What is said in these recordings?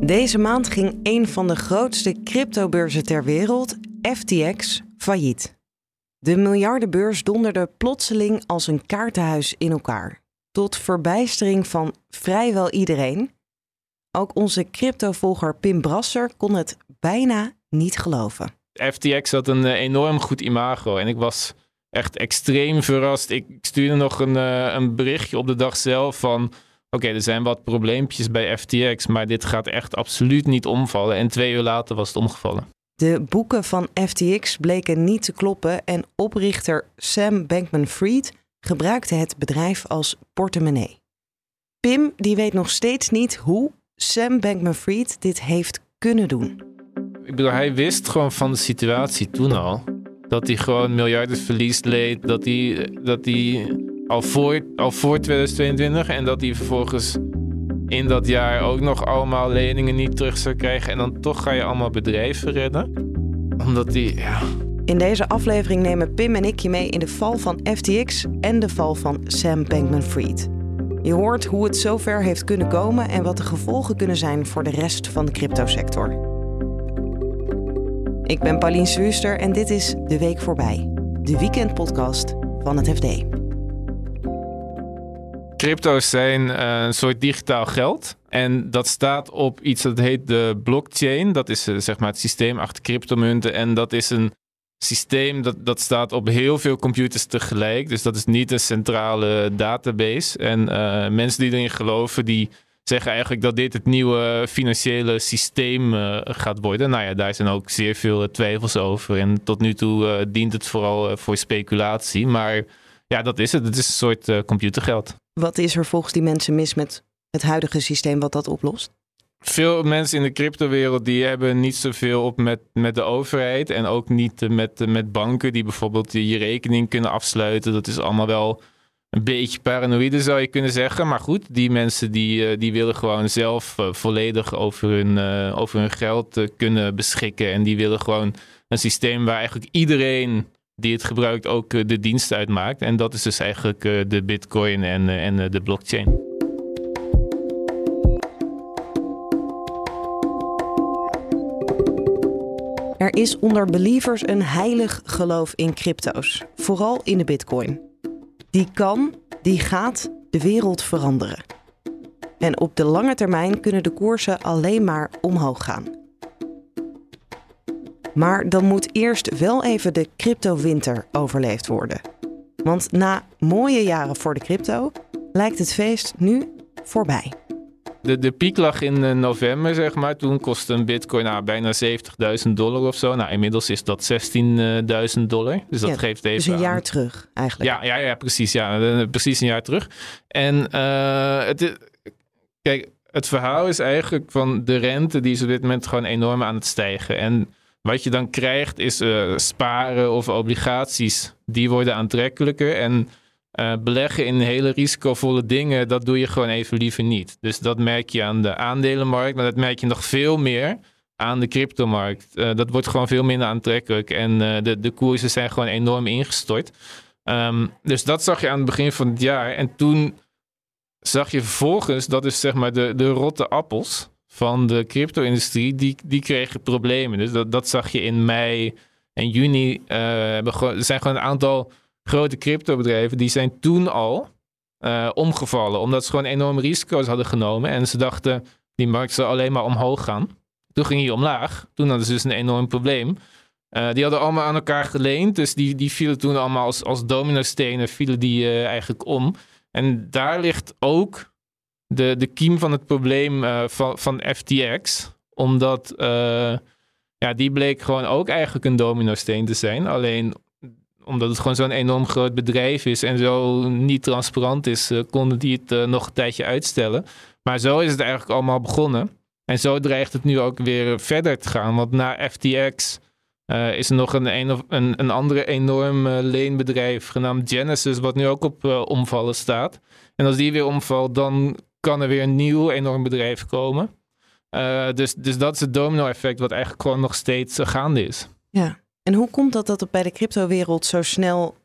Deze maand ging een van de grootste cryptobeurzen ter wereld, FTX, failliet. De miljardenbeurs donderde plotseling als een kaartenhuis in elkaar. Tot verbijstering van vrijwel iedereen. Ook onze cryptovolger Pim Brasser kon het bijna niet geloven. FTX had een eh, enorm goed imago en ik was echt extreem verrast. Ik stuurde nog een, eh, een berichtje op de dag zelf van... Oké, er zijn wat probleempjes bij FTX, maar dit gaat echt absoluut niet omvallen. En twee uur later was het omgevallen. De boeken van FTX bleken niet te kloppen en oprichter Sam Bankman-Fried gebruikte het bedrijf als portemonnee. Pim die weet nog steeds niet hoe Sam Bankman-Fried dit heeft kunnen doen. Ik bedoel, hij wist gewoon van de situatie toen al. Dat hij gewoon miljarden verlies leed. Dat hij, dat hij al, voor, al voor 2022 en dat hij vervolgens in dat jaar ook nog allemaal leningen niet terug zou krijgen. En dan toch ga je allemaal bedrijven redden. Omdat hij, ja, In deze aflevering nemen Pim en ik je mee in de val van FTX en de val van Sam Bankman-Fried. Je hoort hoe het zover heeft kunnen komen en wat de gevolgen kunnen zijn voor de rest van de cryptosector. Ik ben Pauline Swuster en dit is De Week Voorbij, de weekendpodcast van het FD. Crypto's zijn eh, een soort digitaal geld. En dat staat op iets dat heet de blockchain. Dat is eh, zeg maar het systeem achter cryptomunten. En dat is een systeem dat, dat staat op heel veel computers tegelijk. Dus dat is niet een centrale database. En eh, mensen die erin geloven, die zeggen eigenlijk dat dit het nieuwe financiële systeem gaat worden. Nou ja, daar zijn ook zeer veel twijfels over. En tot nu toe dient het vooral voor speculatie. Maar ja, dat is het. Het is een soort computergeld. Wat is er volgens die mensen mis met het huidige systeem wat dat oplost? Veel mensen in de cryptowereld die hebben niet zoveel op met, met de overheid. En ook niet met, met banken die bijvoorbeeld je rekening kunnen afsluiten. Dat is allemaal wel een beetje paranoïde zou je kunnen zeggen. Maar goed, die mensen die, eh, die willen gewoon zelf eh, volledig over hun, eh, over hun geld kunnen beschikken. En die willen gewoon een systeem waar eigenlijk iedereen die het gebruikt ook eh, de dienst uitmaakt. En dat is dus eigenlijk eh, de bitcoin en, eh, en de blockchain. Er is onder believers een heilig geloof in crypto's, vooral in de bitcoin. Die kan, die gaat de wereld veranderen. En op de lange termijn kunnen de koersen alleen maar omhoog gaan. Maar dan moet eerst wel even de cryptowinter overleefd worden. Want na mooie jaren voor de crypto lijkt het feest nu voorbij. De, de piek lag in eh, november, zeg maar. Toen kostte een bitcoin nou, bijna 70.000 dollar of zo. Nou, inmiddels is dat 16.000 dollar. Dus dat Ja, geeft even Dus een aan- jaar terug eigenlijk. Ja, ja, ja precies. Ja, eh, precies een jaar terug. En eh, het, kijk, het verhaal is eigenlijk van de rente die is op dit moment gewoon enorm aan het stijgen. En wat je dan krijgt is eh, sparen of obligaties. Die worden aantrekkelijker. En eh, beleggen in hele risicovolle dingen, dat doe je gewoon even liever niet. Dus dat merk je aan de aandelenmarkt, maar dat merk je nog veel meer aan de cryptomarkt. Eh, dat wordt gewoon veel minder aantrekkelijk en de, de koersen zijn gewoon enorm ingestort. Ehm, dus dat zag je aan het begin van het jaar. En toen zag je vervolgens, dat is zeg maar de, de rotte appels van de crypto-industrie, die, die kregen problemen. Dus dat, dat zag je in mei en juni. eh, er zijn gewoon een aantal grote cryptobedrijven die zijn toen al eh, omgevallen. Omdat ze gewoon enorme risico's hadden genomen. En ze dachten, die markt zal alleen maar omhoog gaan. Toen ging hij omlaag. Toen hadden ze dus een enorm probleem. Eh, die hadden allemaal aan elkaar geleend. Dus die, die vielen toen allemaal als, als dominostenen vielen die eigenlijk om. En daar ligt ook de, de kiem van het probleem eh, van, van FTX. Omdat eh, ja, die bleek gewoon ook eigenlijk een dominosteen te zijn. Alleen omdat het gewoon zo'n enorm groot bedrijf is en zo niet transparant is, eh, konden die het nog een tijdje uitstellen. Maar zo is het eigenlijk allemaal begonnen. En zo dreigt het nu ook weer verder te gaan. Want na FTX is er nog een, een, een, andere enorm leenbedrijf genaamd Genesis, wat nu ook op omvallen staat. En als die weer omvalt, dan kan er weer een nieuw enorm bedrijf komen. Eh, dus, dus dat is het domino-effect, wat eigenlijk gewoon nog steeds eh, gaande is. Ja. En hoe komt dat dat het bij de cryptowereld zo snel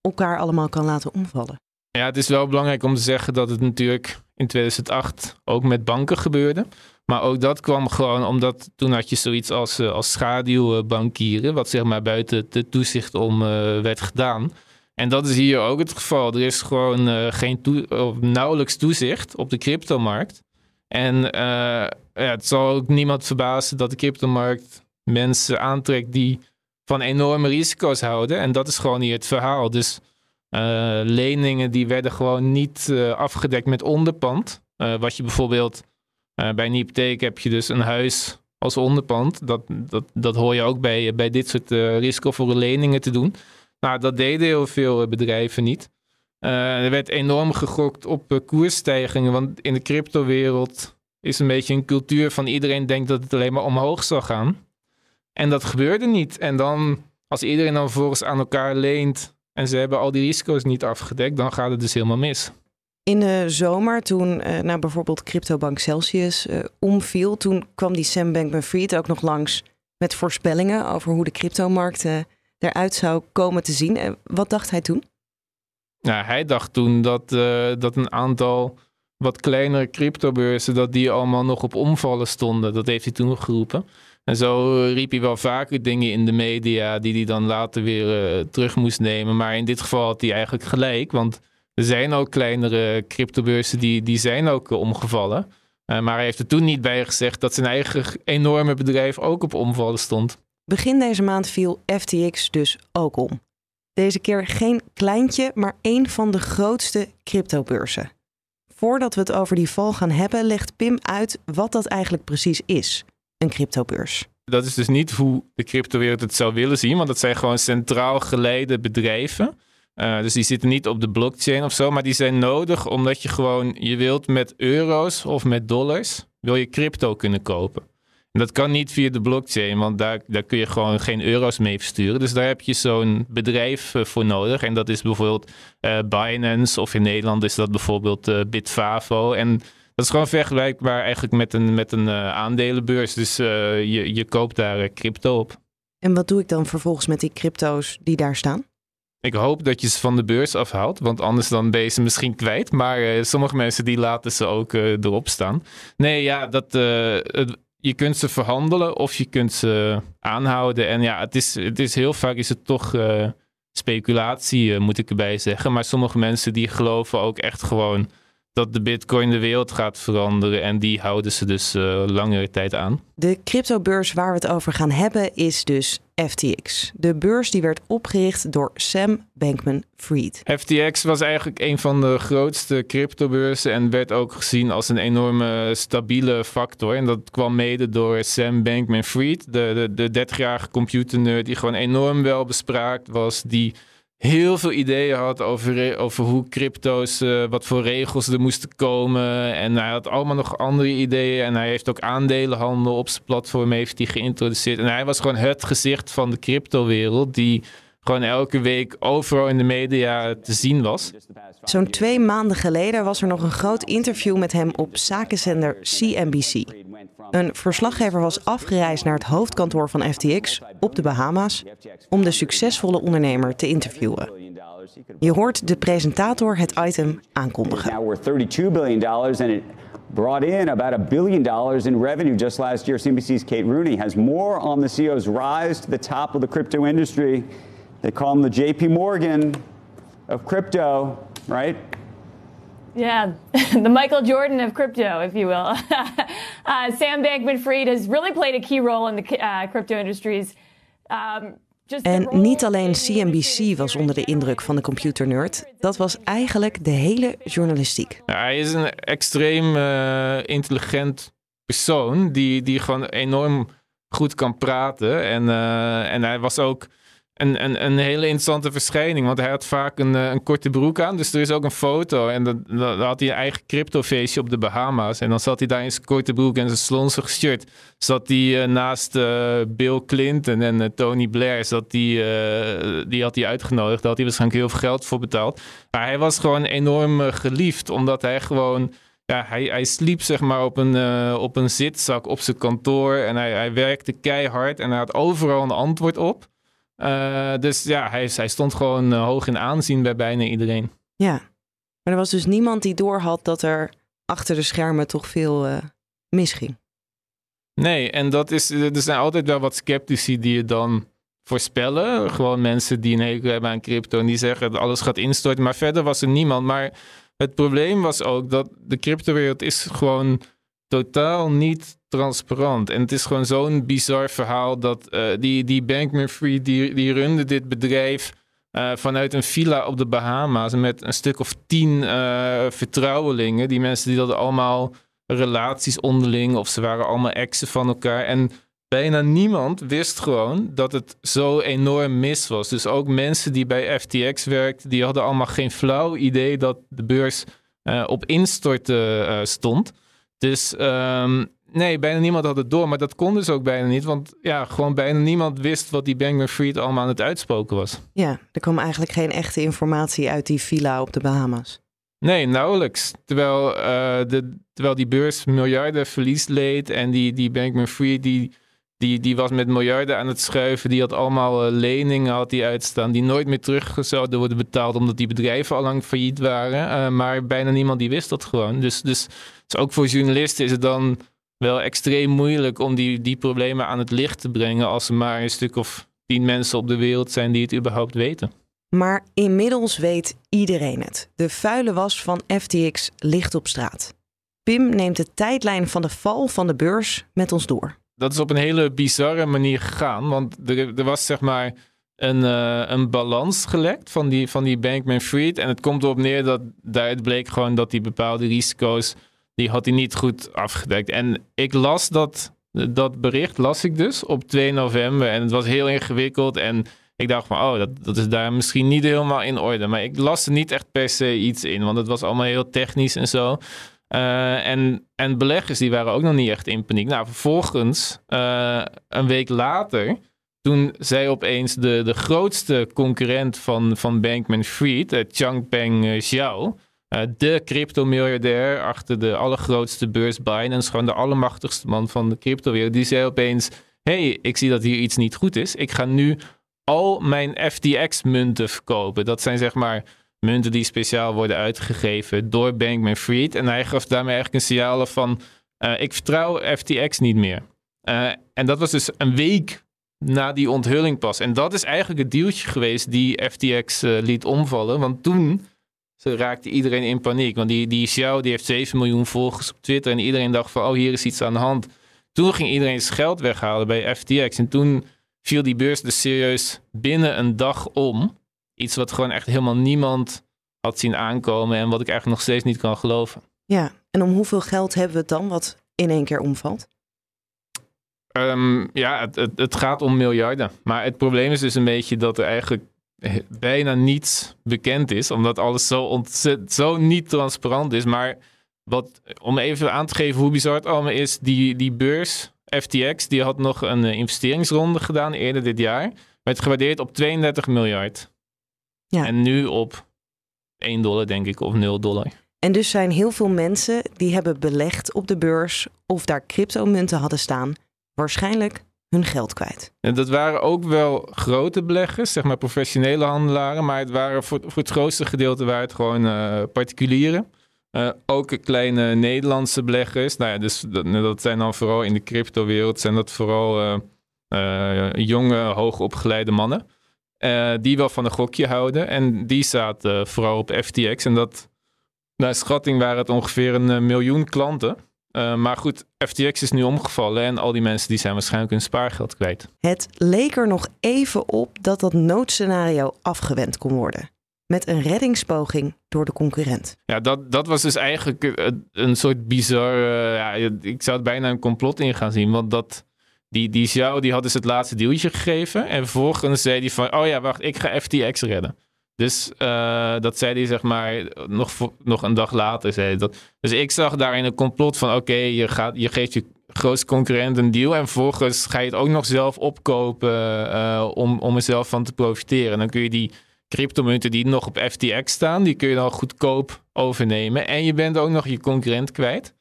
elkaar allemaal kan laten omvallen? Ja, het is wel belangrijk om te zeggen dat het natuurlijk in 2008 ook met banken gebeurde. Maar ook dat kwam gewoon omdat toen had je zoiets als, als schaduwbankieren, wat zeg maar buiten de toezicht om werd gedaan. En dat is hier ook het geval. Er is gewoon geen toe of nauwelijks toezicht op de cryptomarkt. En ja, het zal ook niemand verbazen dat de cryptomarkt mensen aantrekt die van enorme risico's houden. En dat is gewoon hier het verhaal. Dus uh, leningen die werden gewoon niet afgedekt met onderpand. Wat je bijvoorbeeld bij een hypotheek heb je dus een huis als onderpand. Dat, dat, dat hoor je ook bij, bij dit soort risicovolle leningen te doen. Nou, dat deden heel veel bedrijven niet. er werd enorm gegokt op koersstijgingen, want in de cryptowereld is een beetje een cultuur van iedereen denkt dat het alleen maar omhoog zal gaan. En dat gebeurde niet. En dan, als iedereen dan vervolgens aan elkaar leent en ze hebben al die risico's niet afgedekt, dan gaat het dus helemaal mis. In de zomer, toen uh, nou bijvoorbeeld cryptobank Celsius uh, omviel, toen kwam die Sam Bankman-Fried ook nog langs met voorspellingen over hoe de cryptomarkt uh, eruit zou komen te zien. wat dacht hij toen? Nou, hij dacht toen dat, dat een aantal wat kleinere cryptobeurzen, dat die allemaal nog op omvallen stonden. Dat heeft hij toen geroepen. En zo riep hij wel vaker dingen in de media die hij dan later weer uh, terug moest nemen. Maar in dit geval had hij eigenlijk gelijk, want er zijn ook kleinere cryptobeurzen die, die zijn ook uh, omgevallen. Maar hij heeft er toen niet bij gezegd dat zijn eigen enorme bedrijf ook op omvallen stond. Begin deze maand viel FTX dus ook om. Deze keer geen kleintje, maar één van de grootste cryptobeurzen. Voordat we het over die val gaan hebben, legt Pim uit wat dat eigenlijk precies is een cryptobeurs. Dat is dus niet hoe de cryptowereld het zou willen zien, want dat zijn gewoon centraal geleide bedrijven. Uh, dus die zitten niet op de blockchain of zo, maar die zijn nodig omdat je gewoon, je wilt met euro's of met dollars, wil je crypto kunnen kopen. Dat kan niet via de blockchain, want daar, daar kun je gewoon geen euro's mee versturen. Dus daar heb je zo'n bedrijf uh, voor nodig. En dat is bijvoorbeeld uh, Binance, of in Nederland is dat bijvoorbeeld Bitfavo. En dat is gewoon vergelijkbaar eigenlijk met een, met een uh, aandelenbeurs. Dus je, je koopt daar crypto op. En wat doe ik dan vervolgens met die crypto's die daar staan? Ik hoop dat je ze van de beurs afhaalt, want anders dan ben je ze misschien kwijt. Maar sommige mensen die laten ze ook erop staan. Nee, ja, dat, je kunt ze verhandelen of je kunt ze aanhouden. En ja, het is, het is heel vaak is het toch speculatie, moet ik erbij zeggen. Maar sommige mensen die geloven ook echt gewoon dat de bitcoin de wereld gaat veranderen. En die houden ze dus uh, langere tijd aan. De cryptobeurs waar we het over gaan hebben is dus FTX. De beurs die werd opgericht door Sam Bankman-Fried. FTX was eigenlijk een van de grootste cryptobeurzen en werd ook gezien als een enorme stabiele factor. En dat kwam mede door Sam Bankman-Fried, de, de, de 30-jarige computernerd die gewoon enorm wel bespraakt was, die heel veel ideeën had over, over hoe crypto's, uh, wat voor regels er moesten komen. En hij had allemaal nog andere ideeën. En hij heeft ook aandelenhandel op zijn platform heeft hij geïntroduceerd. En hij was gewoon het gezicht van de cryptowereld die gewoon elke week overal in de media te zien was. Zo'n twee maanden geleden was er nog een groot interview met hem op zakenzender CNBC. Een verslaggever was afgereisd naar het hoofdkantoor van FTX op de Bahama's om de succesvolle ondernemer te interviewen. Je hoort de presentator het item aankondigen. Now we're 32 billion dollars and it brought in about a billion dollars in revenue just last year. CNBC's Kate Rooney has more on the CEO's rise to the top of the crypto industry. They call him the JP Morgan of crypto, right? Yeah, the Michael Jordan of crypto, if you will. uh, Sam Bankman-Fried has really played a key role in the uh, crypto industries. Um, en niet alleen CNBC was onder de indruk van de computernerd. Dat was eigenlijk de hele journalistiek. Ja, hij is een extreem uh, intelligent persoon die, die gewoon enorm goed kan praten. En, uh, en hij was ook een, een, een hele interessante verschijning. Want hij had vaak een, eh, een korte broek aan. Dus er is ook een foto. En dan, had hij een eigen cryptofeestje op de Bahama's. En dan zat hij daar in zijn korte broek en zijn slonsig shirt. Zat hij uh, naast uh, Bill Clinton en Tony Blair. Zat die, die had hij uitgenodigd. Daar had hij waarschijnlijk heel veel geld voor betaald. Maar hij was gewoon enorm geliefd. Omdat hij gewoon... Ja, hij, hij sliep zeg maar op een, op een zitzak op zijn kantoor. En hij, hij werkte keihard. En hij had overal een antwoord op. Uh, dus ja, hij, hij stond gewoon uh, hoog in aanzien bij bijna iedereen. Ja, maar er was dus niemand die doorhad dat er achter de schermen toch veel uh, misging. Nee, en dat is, er zijn altijd wel wat sceptici die je dan voorspellen. Gewoon mensen die een hekel hebben aan crypto en die zeggen dat alles gaat instorten. Maar verder was er niemand. Maar het probleem was ook dat de cryptowereld is gewoon totaal niet transparant. En het is gewoon zo'n bizar verhaal dat uh, die, die Bankman-Fried, die, die runde dit bedrijf uh, vanuit een villa op de Bahama's met een stuk of tien uh, vertrouwelingen. Die mensen die hadden allemaal relaties onderling of ze waren allemaal exen van elkaar. En bijna niemand wist gewoon dat het zo enorm mis was. Dus ook mensen die bij FTX werkten, die hadden allemaal geen flauw idee dat de beurs op instorten stond. Dus um, nee, bijna niemand had het door. Maar dat kon dus ook bijna niet. Want ja, gewoon bijna niemand wist wat die Bankman Fried allemaal aan het uitspoken was. Ja, er kwam eigenlijk geen echte informatie uit die villa op de Bahamas. Nee, nauwelijks. Terwijl, uh, de, terwijl die beurs miljarden verlies leed. En die, die Bankman Fried, die, die, die was met miljarden aan het schuiven. Die had allemaal uh, leningen had die uitstaan. Die nooit meer terug zouden worden betaald. Omdat die bedrijven al lang failliet waren. Uh, maar bijna niemand die wist dat gewoon. Dus, dus, dus ook voor journalisten is het dan wel extreem moeilijk om die, die problemen aan het licht te brengen als er maar een stuk of tien mensen op de wereld zijn die het überhaupt weten. Maar inmiddels weet iedereen het. De vuile was van FTX ligt op straat. Pim neemt de tijdlijn van de val van de beurs met ons door. Dat is op een hele bizarre manier gegaan, want er, er was zeg maar een, uh, een balans gelekt van die, van die Bankman Fried. En het komt erop neer dat daaruit bleek gewoon dat die bepaalde risico's die had hij niet goed afgedekt. En ik las dat, dat bericht, las ik dus op 2 november. En het was heel ingewikkeld. En ik dacht van, oh, dat, dat is daar misschien niet helemaal in orde. Maar ik las er niet echt per se iets in, want het was allemaal heel technisch en zo. Uh, en, en beleggers die waren ook nog niet echt in paniek. Nou, vervolgens, uh, een week later, toen zei opeens de, de grootste concurrent van, van Bankman Fried, uh, Changpeng uh, de crypto-miljardair achter de allergrootste beurs Binance, gewoon de allermachtigste man van de cryptowereld, die zei opeens: hey, ik zie dat hier iets niet goed is. Ik ga nu al mijn FTX-munten verkopen. Dat zijn zeg maar munten die speciaal worden uitgegeven door Bankman Fried. En hij gaf daarmee eigenlijk een signaal van: uh, ik vertrouw FTX niet meer. Uh, en dat was dus een week na die onthulling pas. En dat is eigenlijk het dealtje geweest die FTX liet omvallen. Want toen ze raakte iedereen in paniek. Want die, die Xiao die heeft 7 miljoen volgers op Twitter. En iedereen dacht van, oh, hier is iets aan de hand. Toen ging iedereen zijn geld weghalen bij FTX. En toen viel die beurs dus serieus binnen een dag om. Iets wat gewoon echt helemaal niemand had zien aankomen. En wat ik eigenlijk nog steeds niet kan geloven. Ja, en om hoeveel geld hebben we het dan wat in één keer omvalt? Um, ja, het, het, het, gaat om miljarden. Maar het probleem is dus een beetje dat er eigenlijk bijna niets bekend is, omdat alles zo ontzettend, zo niet transparant is. Maar wat, om even aan te geven hoe bizar het allemaal is, die, die beurs, FTX, die had nog een uh, investeringsronde gedaan eerder dit jaar. Werd gewaardeerd op 32 miljard. Ja. En nu op 1 dollar, denk ik, of 0 dollar. En dus zijn heel veel mensen die hebben belegd op de beurs of daar cryptomunten hadden staan, waarschijnlijk hun geld kwijt. En dat waren ook wel grote beleggers, zeg maar professionele handelaren, maar het waren voor, het grootste gedeelte waren het gewoon uh, particulieren. Uh, ook kleine Nederlandse beleggers. Nou ja, dus dat, nou, dat zijn dan vooral in de cryptowereld, zijn dat vooral uh, jonge, hoogopgeleide mannen. die wel van een gokje houden. En die zaten vooral op FTX. En dat, naar schatting waren het ongeveer een miljoen klanten. Uh, maar goed, FTX is nu omgevallen en al die mensen die zijn waarschijnlijk hun spaargeld kwijt. Het leek er nog even op dat dat noodscenario afgewend kon worden. Met een reddingspoging door de concurrent. Ja, dat, dat was dus eigenlijk een soort bizar. Uh, ja, ik zou het bijna een complot in gaan zien. Want dat, die, die Xiao die had dus het laatste deeltje gegeven. En vervolgens zei hij van: Oh ja, wacht, ik ga FTX redden. Dus uh, dat zei hij zeg maar nog, nog een dag later. Zei dat. Dus ik zag daarin een complot van oké, je je, je geeft je grootste concurrent een deal. En vervolgens ga je het ook nog zelf opkopen uh, om, om er zelf van te profiteren. En dan kun je die cryptomunten die nog op FTX staan, die kun je dan goedkoop overnemen. En je bent ook nog je concurrent kwijt.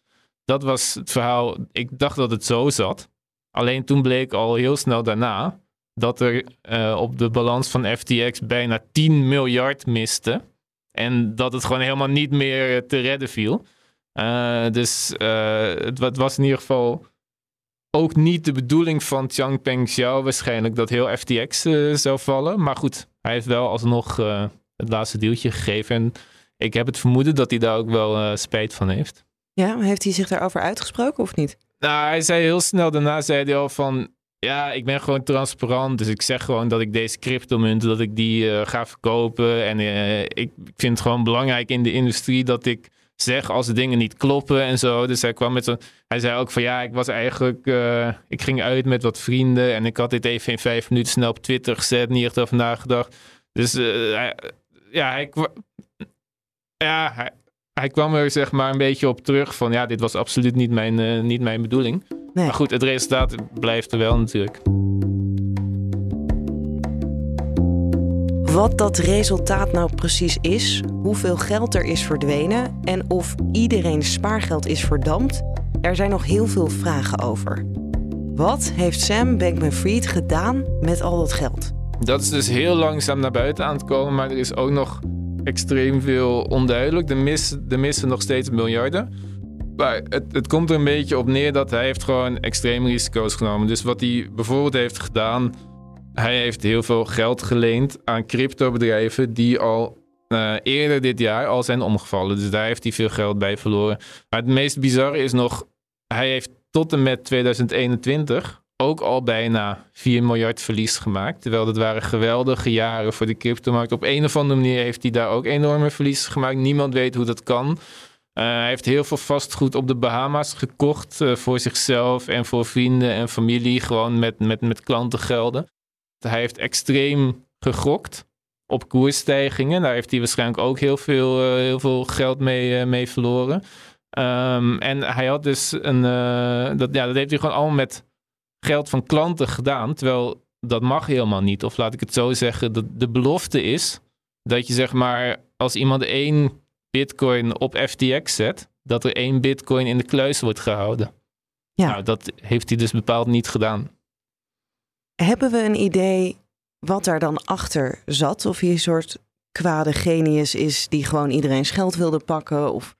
Dat was het verhaal. Ik dacht dat het zo zat. Alleen toen bleek al heel snel daarna dat er uh, op de balans van FTX bijna 10 miljard miste. En dat het gewoon helemaal niet meer te redden viel. dus het, het was in ieder geval ook niet de bedoeling van Changpeng Xiao waarschijnlijk dat heel FTX uh, zou vallen. Maar goed, hij heeft wel alsnog uh, het laatste deeltje gegeven. En ik heb het vermoeden dat hij daar ook wel uh, spijt van heeft. Ja, heeft hij zich daarover uitgesproken of niet? Nou, hij zei heel snel daarna zei hij al van... Ja, ik ben gewoon transparant. Dus ik zeg gewoon dat ik deze cryptomunten, dat ik die ga verkopen. En ik vind het gewoon belangrijk in de industrie dat ik zeg als de dingen niet kloppen en zo. Dus hij kwam met zo'n. Hij zei ook van ja, ik was eigenlijk. Uh, ik ging uit met wat vrienden en ik had dit even in vijf minuten snel op Twitter gezet, niet echt over nagedacht. Dus hij, ja, hij, ja hij, kwam er zeg maar een beetje op terug van ja, dit was absoluut niet mijn, niet mijn bedoeling. Nee. Maar goed, het resultaat blijft er wel natuurlijk. Wat dat resultaat nou precies is, hoeveel geld er is verdwenen en of iedereen spaargeld is verdampt, er zijn nog heel veel vragen over. Wat heeft Sam Bankman-Fried gedaan met al dat geld? Dat is dus heel langzaam naar buiten aan het komen, maar er is ook nog extreem veel onduidelijk. Er, mis, er missen nog steeds miljarden. Maar het, het komt er een beetje op neer dat hij heeft gewoon extreme risico's genomen. Dus wat hij bijvoorbeeld heeft gedaan hij heeft heel veel geld geleend aan cryptobedrijven die al uh, eerder dit jaar al zijn omgevallen. Dus daar heeft hij veel geld bij verloren. Maar het meest bizarre is nog, hij heeft tot en met 2021 ook al bijna 4 miljard verlies gemaakt. Terwijl dat waren geweldige jaren voor de cryptomarkt. Op een of andere manier heeft hij daar ook enorme verliezen gemaakt. Niemand weet hoe dat kan. Uh, hij heeft heel veel vastgoed op de Bahama's gekocht uh, voor zichzelf en voor vrienden en familie. Gewoon met, met, met klantengelden. Hij heeft extreem gegokt op koersstijgingen. Daar heeft hij waarschijnlijk ook heel veel, uh, heel veel geld mee, mee verloren. Um, en hij had dus een. Dat, ja, dat heeft hij gewoon allemaal met geld van klanten gedaan. Terwijl dat mag helemaal niet. Of laat ik het zo zeggen, dat de belofte is dat je zeg maar, als iemand één bitcoin op FTX zet, dat er één bitcoin in de kluis wordt gehouden. Ja. Nou, dat heeft hij dus bepaald niet gedaan. Hebben we een idee wat daar dan achter zat? Of hij een soort kwade genius is die gewoon iedereen's geld wilde pakken? Of...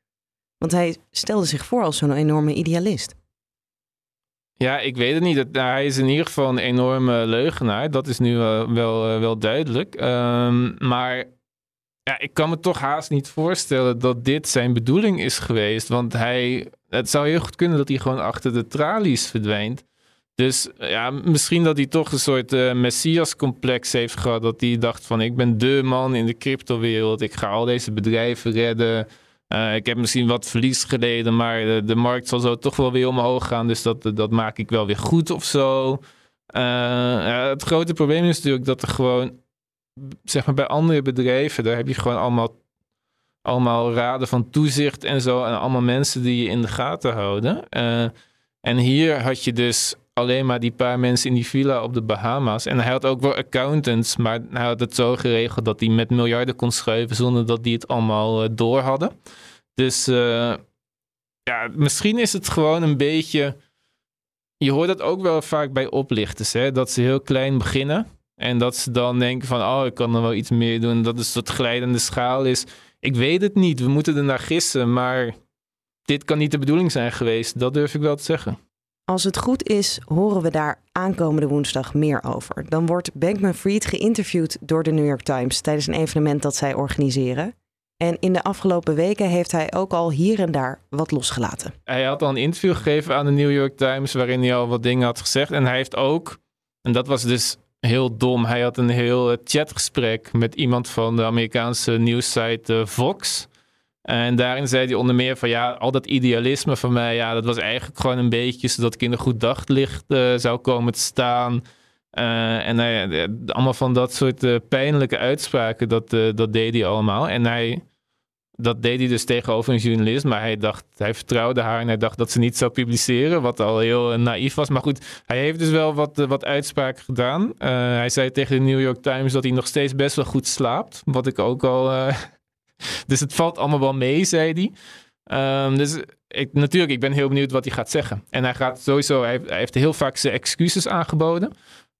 Want hij stelde zich voor als zo'n enorme idealist. Ja, ik weet het niet. Nou, hij is in ieder geval een enorme leugenaar. Dat is nu wel, wel, wel duidelijk. Um, maar ja, ik kan me toch haast niet voorstellen dat dit zijn bedoeling is geweest. Want hij, het zou heel goed kunnen dat hij gewoon achter de tralies verdwijnt. Dus ja, misschien dat hij toch een soort uh, messias-complex heeft gehad. Dat hij dacht van ik ben de man in de cryptowereld. Ik ga al deze bedrijven redden. Uh, ik heb misschien wat verlies geleden, maar de, markt zal zo toch wel weer omhoog gaan. Dus dat, dat maak ik wel weer goed of zo. Het grote probleem is natuurlijk dat er gewoon, zeg maar bij andere bedrijven, daar heb je gewoon allemaal, allemaal raden van toezicht en zo. En allemaal mensen die je in de gaten houden. en hier had je dus alleen maar die paar mensen in die villa op de Bahama's. En hij had ook wel accountants, maar hij had het zo geregeld dat hij met miljarden kon schuiven zonder dat die het allemaal uh, door hadden. Dus uh, ja, misschien is het gewoon een beetje. Je hoort dat ook wel vaak bij oplichters, hè? dat ze heel klein beginnen. En dat ze dan denken van, oh, ik kan er wel iets meer doen. Dat is dat glijdende schaal is. Ik weet het niet, we moeten er naar gissen, maar dit kan niet de bedoeling zijn geweest. Dat durf ik wel te zeggen. Als het goed is, horen we daar aankomende woensdag meer over. Dan wordt Bankman-Fried geïnterviewd door de New York Times tijdens een evenement dat zij organiseren. En in de afgelopen weken heeft hij ook al hier en daar wat losgelaten. Hij had al een interview gegeven aan de New York Times waarin hij al wat dingen had gezegd. En hij heeft ook, en dat was dus heel dom, hij had een heel chatgesprek met iemand van de Amerikaanse nieuwssite uh, Fox. En daarin zei hij onder meer van ja, al dat idealisme van mij, ja, dat was eigenlijk gewoon een beetje zodat ik in een goed daglicht uh, zou komen te staan. Uh, en hij, allemaal van dat soort pijnlijke uitspraken, dat, dat deed hij allemaal. En hij, dat deed hij dus tegenover een journalist, maar hij dacht, hij vertrouwde haar en hij dacht dat ze niet zou publiceren, wat al heel naïef was. Maar goed, hij heeft dus wel wat, wat uitspraken gedaan. hij zei tegen de New York Times dat hij nog steeds best wel goed slaapt, wat ik ook al dus het valt allemaal wel mee, zei hij. Um, dus ik, natuurlijk, ik ben heel benieuwd wat hij gaat zeggen. En hij gaat sowieso, hij, heeft heel vaak zijn excuses aangeboden.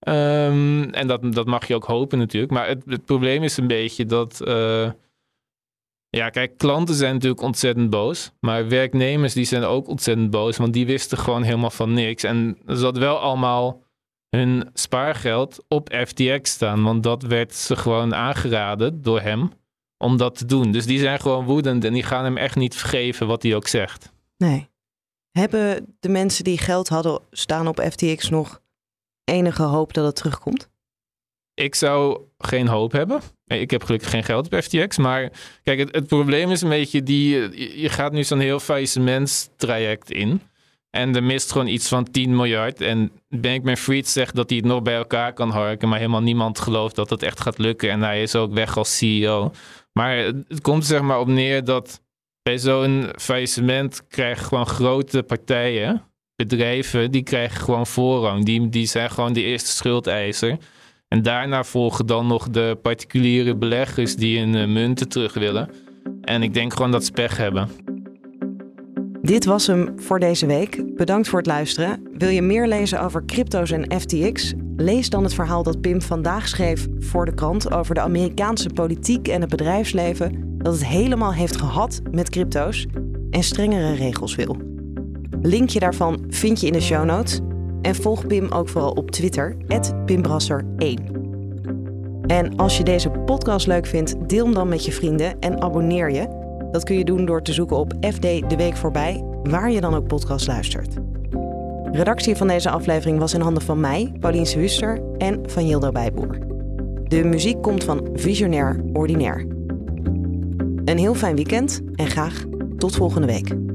Um, en dat, dat mag je ook hopen natuurlijk. Maar het, het probleem is een beetje dat, Ja, kijk, klanten zijn natuurlijk ontzettend boos. Maar werknemers die zijn ook ontzettend boos. Want die wisten gewoon helemaal van niks. En er zat wel allemaal hun spaargeld op FTX staan. Want dat werd ze gewoon aangeraden door hem om dat te doen. Dus die zijn gewoon woedend en die gaan hem echt niet vergeven wat hij ook zegt. Nee. Hebben de mensen die geld hadden staan op FTX nog enige hoop dat het terugkomt? Ik zou geen hoop hebben. Ik heb gelukkig geen geld op FTX. Maar kijk, het, probleem is een beetje die. Je gaat nu zo'n heel faillissementstraject in. En er mist gewoon iets van 10 miljard. En Bankman Fried zegt dat hij het nog bij elkaar kan harken. Maar helemaal niemand gelooft dat het echt gaat lukken. En hij is ook weg als CEO. Maar het komt zeg maar op neer dat bij zo'n faillissement krijgen gewoon grote partijen, bedrijven, die krijgen gewoon voorrang. Die, die zijn gewoon de eerste schuldeiser. En daarna volgen dan nog de particuliere beleggers die hun uh, munten terug willen. En ik denk gewoon dat ze pech hebben. Dit was hem voor deze week. Bedankt voor het luisteren. Wil je meer lezen over crypto's en FTX? Lees dan het verhaal dat Pim vandaag schreef voor de krant over de Amerikaanse politiek en het bedrijfsleven dat het helemaal heeft gehad met crypto's en strengere regels wil. Linkje daarvan vind je in de show notes. En volg Pim ook vooral op Twitter, pimbrasser1. En als je deze podcast leuk vindt, deel hem dan met je vrienden en abonneer je. Dat kun je doen door te zoeken op FD De Week Voorbij, waar je dan ook podcast luistert. Redactie van deze aflevering was in handen van mij, Paulien Huster en van Jildo Bijboer. De muziek komt van Visionair Ordinair. Een heel fijn weekend en graag tot volgende week.